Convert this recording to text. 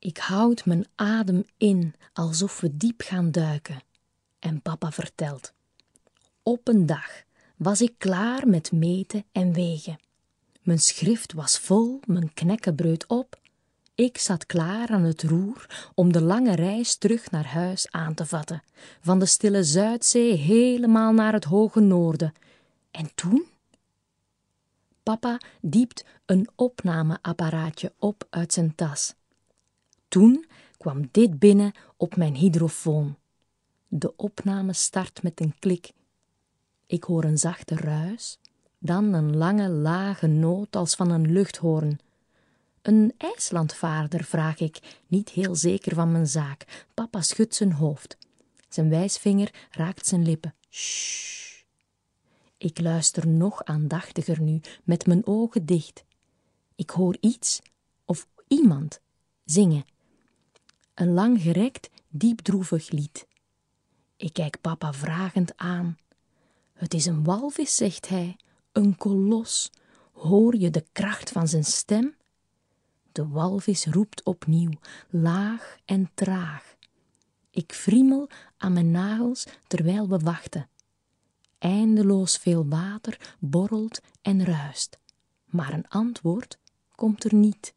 Ik houd mijn adem in, alsof we diep gaan duiken. En papa vertelt. Op een dag was ik klaar met meten en wegen. Mijn schrift was vol, mijn knekkenbreud op. Ik zat klaar aan het roer om de lange reis terug naar huis aan te vatten, van de stille Zuidzee helemaal naar het hoge noorden. En toen? Papa diept een opnameapparaatje op uit zijn tas. Toen kwam dit binnen op mijn hydrofoon. De opname start met een klik. Ik hoor een zachte ruis, dan een lange, lage noot als van een luchthoorn. Een IJslandvaarder, vraag ik, niet heel zeker van mijn zaak. Papa schudt zijn hoofd. Zijn wijsvinger raakt zijn lippen. Shh. Ik luister nog aandachtiger nu, met mijn ogen dicht. Ik hoor iets, of iemand, zingen. Een langgerekt, diepdroevig lied. Ik kijk papa vragend aan. Het is een walvis, zegt hij, een kolos. Hoor je de kracht van zijn stem? De walvis roept opnieuw, laag en traag. Ik friemel aan mijn nagels terwijl we wachten. Eindeloos veel water borrelt en ruist, maar een antwoord komt er niet.